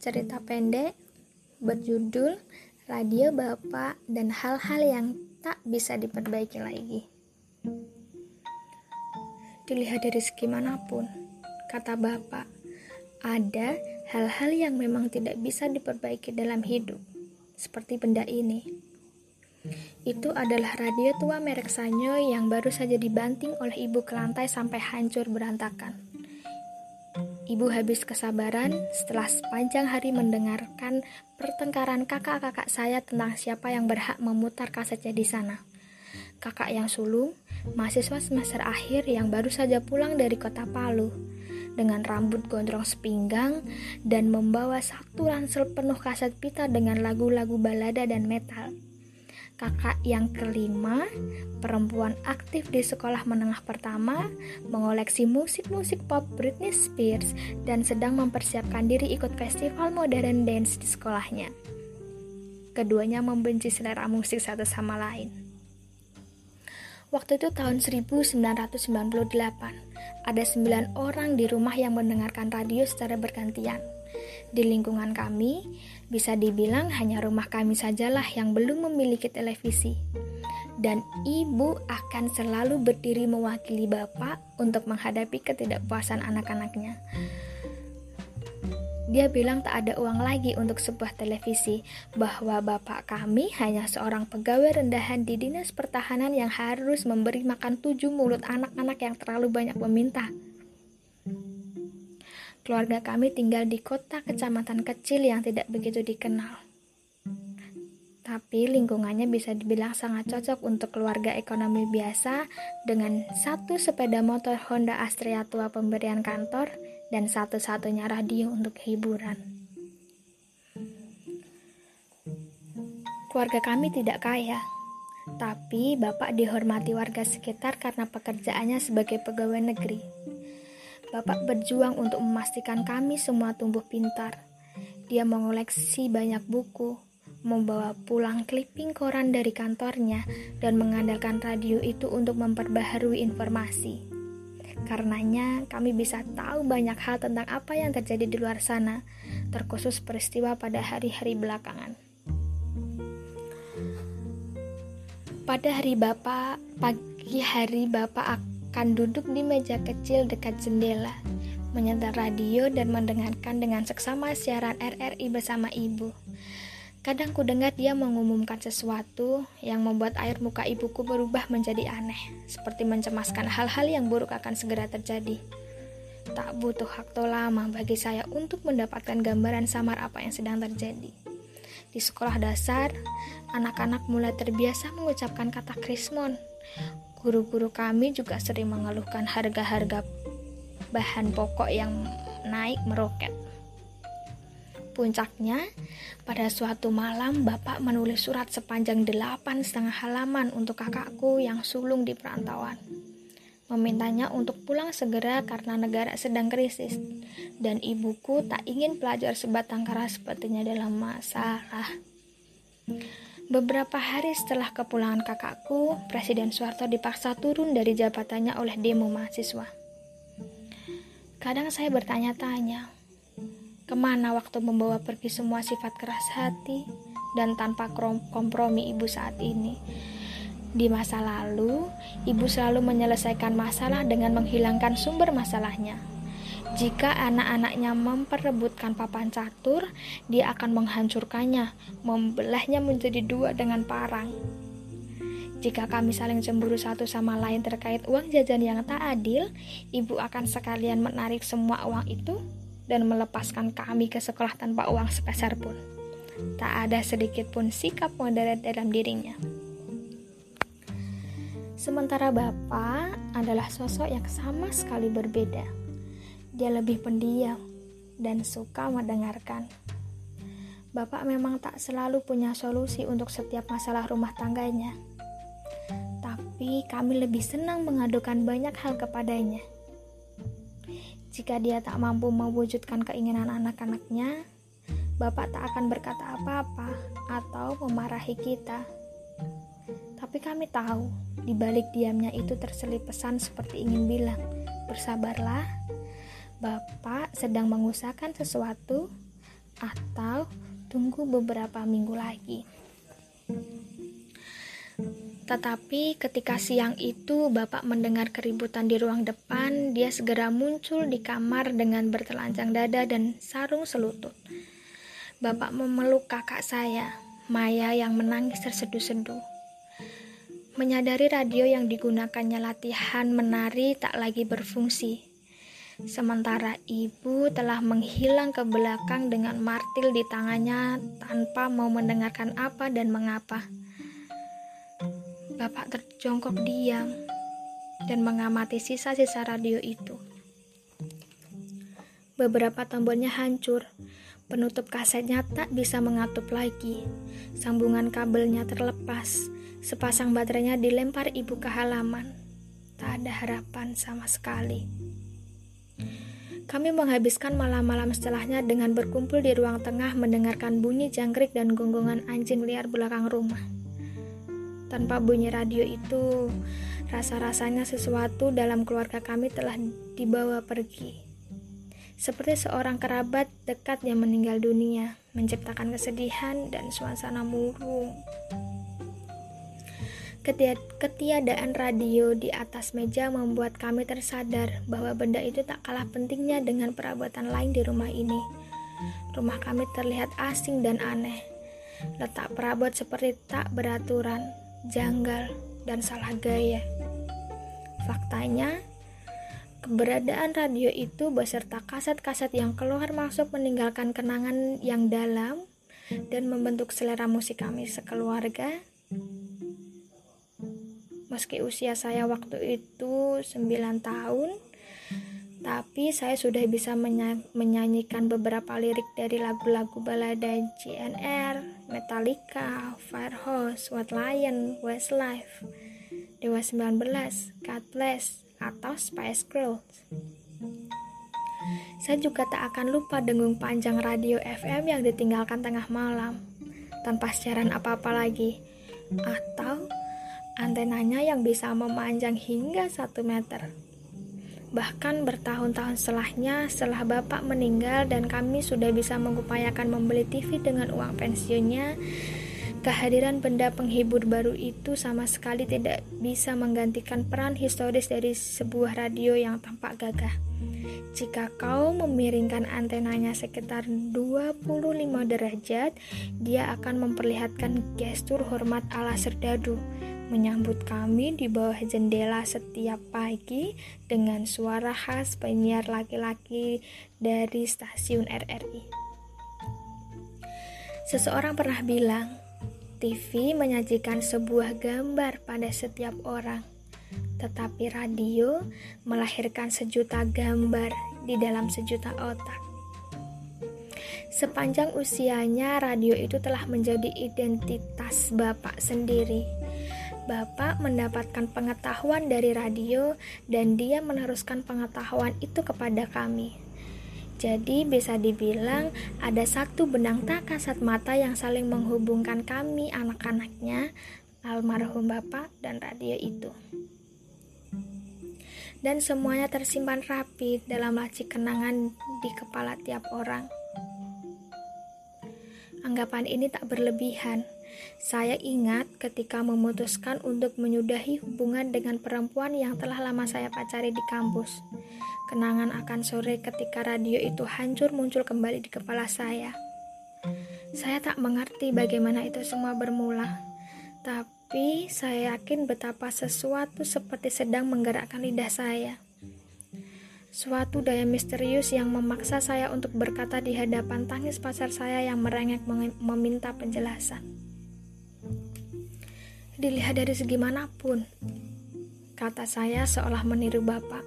cerita pendek berjudul Radio Bapak dan hal-hal yang tak bisa diperbaiki lagi. Dilihat dari segi mana pun, kata Bapak, ada hal-hal yang memang tidak bisa diperbaiki dalam hidup, seperti benda ini. Itu adalah radio tua merek Sanyo yang baru saja dibanting oleh ibu ke lantai sampai hancur berantakan. Ibu habis kesabaran setelah sepanjang hari mendengarkan pertengkaran kakak-kakak saya tentang siapa yang berhak memutar kasetnya di sana. Kakak yang sulung, mahasiswa semester akhir yang baru saja pulang dari kota Palu, dengan rambut gondrong sepinggang dan membawa satu ransel penuh kaset pita dengan lagu-lagu balada dan metal kakak yang kelima, perempuan aktif di sekolah menengah pertama, mengoleksi musik-musik pop Britney Spears dan sedang mempersiapkan diri ikut festival modern dance di sekolahnya. Keduanya membenci selera musik satu sama lain. Waktu itu tahun 1998, ada sembilan orang di rumah yang mendengarkan radio secara bergantian. Di lingkungan kami, bisa dibilang hanya rumah kami sajalah yang belum memiliki televisi. Dan ibu akan selalu berdiri mewakili bapak untuk menghadapi ketidakpuasan anak-anaknya. Dia bilang tak ada uang lagi untuk sebuah televisi, bahwa bapak kami hanya seorang pegawai rendahan di dinas pertahanan yang harus memberi makan tujuh mulut anak-anak yang terlalu banyak meminta. Keluarga kami tinggal di kota kecamatan kecil yang tidak begitu dikenal. Tapi lingkungannya bisa dibilang sangat cocok untuk keluarga ekonomi biasa dengan satu sepeda motor Honda Astrea tua pemberian kantor dan satu-satunya radio untuk hiburan. Keluarga kami tidak kaya, tapi bapak dihormati warga sekitar karena pekerjaannya sebagai pegawai negeri. Bapak berjuang untuk memastikan kami semua tumbuh pintar. Dia mengoleksi banyak buku, membawa pulang clipping koran dari kantornya, dan mengandalkan radio itu untuk memperbaharui informasi. Karenanya, kami bisa tahu banyak hal tentang apa yang terjadi di luar sana, terkhusus peristiwa pada hari-hari belakangan. Pada hari Bapak, pagi hari Bapak akan duduk di meja kecil dekat jendela, menyetel radio dan mendengarkan dengan seksama siaran RRI bersama ibu. Kadang ku dengar dia mengumumkan sesuatu yang membuat air muka ibuku berubah menjadi aneh, seperti mencemaskan hal-hal yang buruk akan segera terjadi. Tak butuh waktu lama bagi saya untuk mendapatkan gambaran samar apa yang sedang terjadi. Di sekolah dasar, anak-anak mulai terbiasa mengucapkan kata krismon, Guru-guru kami juga sering mengeluhkan harga-harga bahan pokok yang naik meroket. Puncaknya, pada suatu malam Bapak menulis surat sepanjang delapan setengah halaman untuk kakakku yang sulung di perantauan. Memintanya untuk pulang segera karena negara sedang krisis, dan ibuku tak ingin pelajar sebatang kara sepertinya dalam masalah. Beberapa hari setelah kepulangan kakakku, Presiden Soeharto dipaksa turun dari jabatannya oleh demo mahasiswa. Kadang saya bertanya-tanya, ke mana waktu membawa pergi semua sifat keras hati dan tanpa kompromi ibu saat ini? Di masa lalu, ibu selalu menyelesaikan masalah dengan menghilangkan sumber masalahnya. Jika anak-anaknya memperebutkan papan catur, dia akan menghancurkannya, membelahnya menjadi dua dengan parang. Jika kami saling cemburu satu sama lain terkait uang jajan yang tak adil, ibu akan sekalian menarik semua uang itu dan melepaskan kami ke sekolah tanpa uang sepeser pun. Tak ada sedikit pun sikap moderat dalam dirinya. Sementara Bapak adalah sosok yang sama sekali berbeda dia lebih pendiam dan suka mendengarkan. Bapak memang tak selalu punya solusi untuk setiap masalah rumah tangganya. Tapi kami lebih senang mengadukan banyak hal kepadanya. Jika dia tak mampu mewujudkan keinginan anak-anaknya, Bapak tak akan berkata apa-apa atau memarahi kita. Tapi kami tahu, di balik diamnya itu terselip pesan seperti ingin bilang, bersabarlah, Bapak sedang mengusahakan sesuatu, atau tunggu beberapa minggu lagi. Tetapi ketika siang itu Bapak mendengar keributan di ruang depan, dia segera muncul di kamar dengan bertelanjang dada dan sarung selutut. Bapak memeluk kakak saya, Maya yang menangis terseduh-seduh. Menyadari radio yang digunakannya latihan menari tak lagi berfungsi. Sementara ibu telah menghilang ke belakang dengan martil di tangannya tanpa mau mendengarkan apa dan mengapa. Bapak terjongkok diam dan mengamati sisa-sisa radio itu. Beberapa tombolnya hancur, penutup kasetnya tak bisa mengatup lagi, sambungan kabelnya terlepas, sepasang baterainya dilempar ibu ke halaman. Tak ada harapan sama sekali. Kami menghabiskan malam-malam setelahnya dengan berkumpul di ruang tengah mendengarkan bunyi jangkrik dan gonggongan anjing liar belakang rumah. Tanpa bunyi radio itu, rasa-rasanya sesuatu dalam keluarga kami telah dibawa pergi. Seperti seorang kerabat dekat yang meninggal dunia, menciptakan kesedihan dan suasana murung. Ketiadaan radio di atas meja membuat kami tersadar bahwa benda itu tak kalah pentingnya dengan perabotan lain di rumah ini. Rumah kami terlihat asing dan aneh. Letak perabot seperti tak beraturan, janggal, dan salah gaya. Faktanya, keberadaan radio itu beserta kaset-kaset yang keluar masuk meninggalkan kenangan yang dalam dan membentuk selera musik kami sekeluarga. Meski usia saya waktu itu 9 tahun, tapi saya sudah bisa menyanyikan beberapa lirik dari lagu-lagu balada GNR, Metallica, Firehose, White Lion, Westlife, Dewa 19, God Bless, atau Spice Girls. Saya juga tak akan lupa dengung panjang radio FM yang ditinggalkan tengah malam, tanpa siaran apa-apa lagi, atau antenanya yang bisa memanjang hingga 1 meter. Bahkan bertahun-tahun setelahnya, setelah bapak meninggal dan kami sudah bisa mengupayakan membeli TV dengan uang pensiunnya, kehadiran benda penghibur baru itu sama sekali tidak bisa menggantikan peran historis dari sebuah radio yang tampak gagah. Jika kau memiringkan antenanya sekitar 25 derajat, dia akan memperlihatkan gestur hormat ala serdadu menyambut kami di bawah jendela setiap pagi dengan suara khas penyiar laki-laki dari stasiun RRI. Seseorang pernah bilang, TV menyajikan sebuah gambar pada setiap orang, tetapi radio melahirkan sejuta gambar di dalam sejuta otak. Sepanjang usianya, radio itu telah menjadi identitas Bapak sendiri Bapak mendapatkan pengetahuan dari radio dan dia meneruskan pengetahuan itu kepada kami. Jadi bisa dibilang ada satu benang tak kasat mata yang saling menghubungkan kami anak-anaknya, almarhum Bapak dan radio itu. Dan semuanya tersimpan rapi dalam laci kenangan di kepala tiap orang. Anggapan ini tak berlebihan saya ingat ketika memutuskan untuk menyudahi hubungan dengan perempuan yang telah lama saya pacari di kampus. Kenangan akan sore ketika radio itu hancur muncul kembali di kepala saya. Saya tak mengerti bagaimana itu semua bermula, tapi saya yakin betapa sesuatu seperti sedang menggerakkan lidah saya. Suatu daya misterius yang memaksa saya untuk berkata di hadapan tangis pasar saya yang merengek meminta penjelasan dilihat dari segi mana pun. Kata saya seolah meniru Bapak.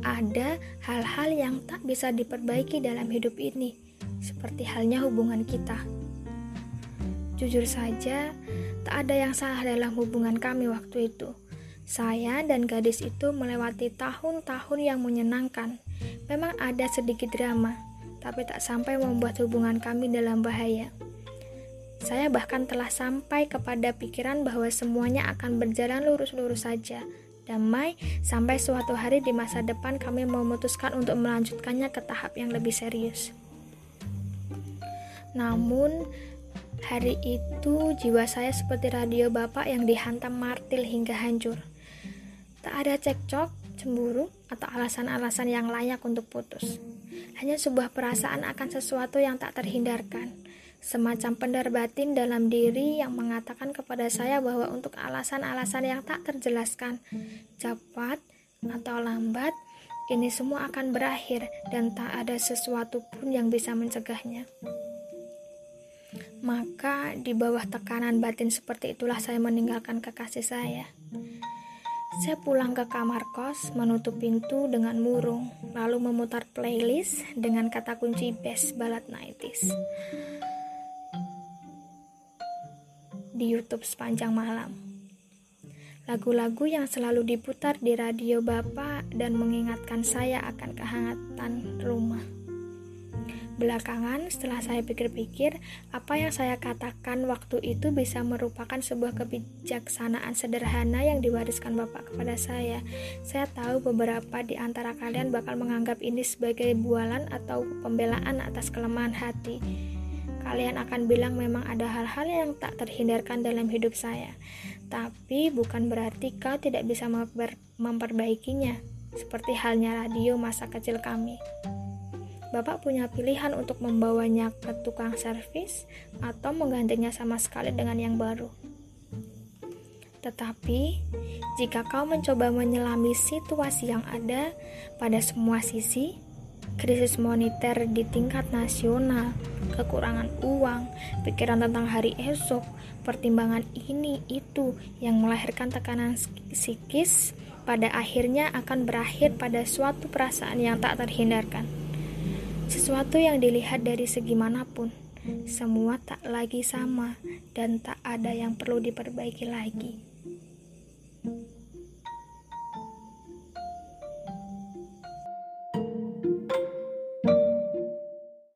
Ada hal-hal yang tak bisa diperbaiki dalam hidup ini, seperti halnya hubungan kita. Jujur saja, tak ada yang salah dalam hubungan kami waktu itu. Saya dan gadis itu melewati tahun-tahun yang menyenangkan. Memang ada sedikit drama, tapi tak sampai membuat hubungan kami dalam bahaya. Saya bahkan telah sampai kepada pikiran bahwa semuanya akan berjalan lurus-lurus saja, damai, sampai suatu hari di masa depan kami memutuskan untuk melanjutkannya ke tahap yang lebih serius. Namun, hari itu jiwa saya seperti radio bapak yang dihantam martil hingga hancur. Tak ada cekcok, cemburu, atau alasan-alasan yang layak untuk putus. Hanya sebuah perasaan akan sesuatu yang tak terhindarkan. Semacam pendar batin dalam diri yang mengatakan kepada saya bahwa untuk alasan-alasan yang tak terjelaskan, cepat atau lambat, ini semua akan berakhir dan tak ada sesuatu pun yang bisa mencegahnya. Maka di bawah tekanan batin seperti itulah saya meninggalkan kekasih saya. Saya pulang ke kamar kos, menutup pintu dengan murung, lalu memutar playlist dengan kata kunci best ballad 90s di YouTube sepanjang malam. Lagu-lagu yang selalu diputar di radio Bapak dan mengingatkan saya akan kehangatan rumah. Belakangan, setelah saya pikir-pikir, apa yang saya katakan waktu itu bisa merupakan sebuah kebijaksanaan sederhana yang diwariskan Bapak kepada saya. Saya tahu beberapa di antara kalian bakal menganggap ini sebagai bualan atau pembelaan atas kelemahan hati. Kalian akan bilang memang ada hal-hal yang tak terhindarkan dalam hidup saya, tapi bukan berarti kau tidak bisa memperbaikinya, seperti halnya radio masa kecil kami. Bapak punya pilihan untuk membawanya ke tukang servis atau menggantinya sama sekali dengan yang baru. Tetapi, jika kau mencoba menyelami situasi yang ada pada semua sisi, krisis moneter di tingkat nasional, kekurangan uang, pikiran tentang hari esok, pertimbangan ini itu yang melahirkan tekanan psikis, pada akhirnya akan berakhir pada suatu perasaan yang tak terhindarkan. Sesuatu yang dilihat dari segi mana pun, semua tak lagi sama dan tak ada yang perlu diperbaiki lagi.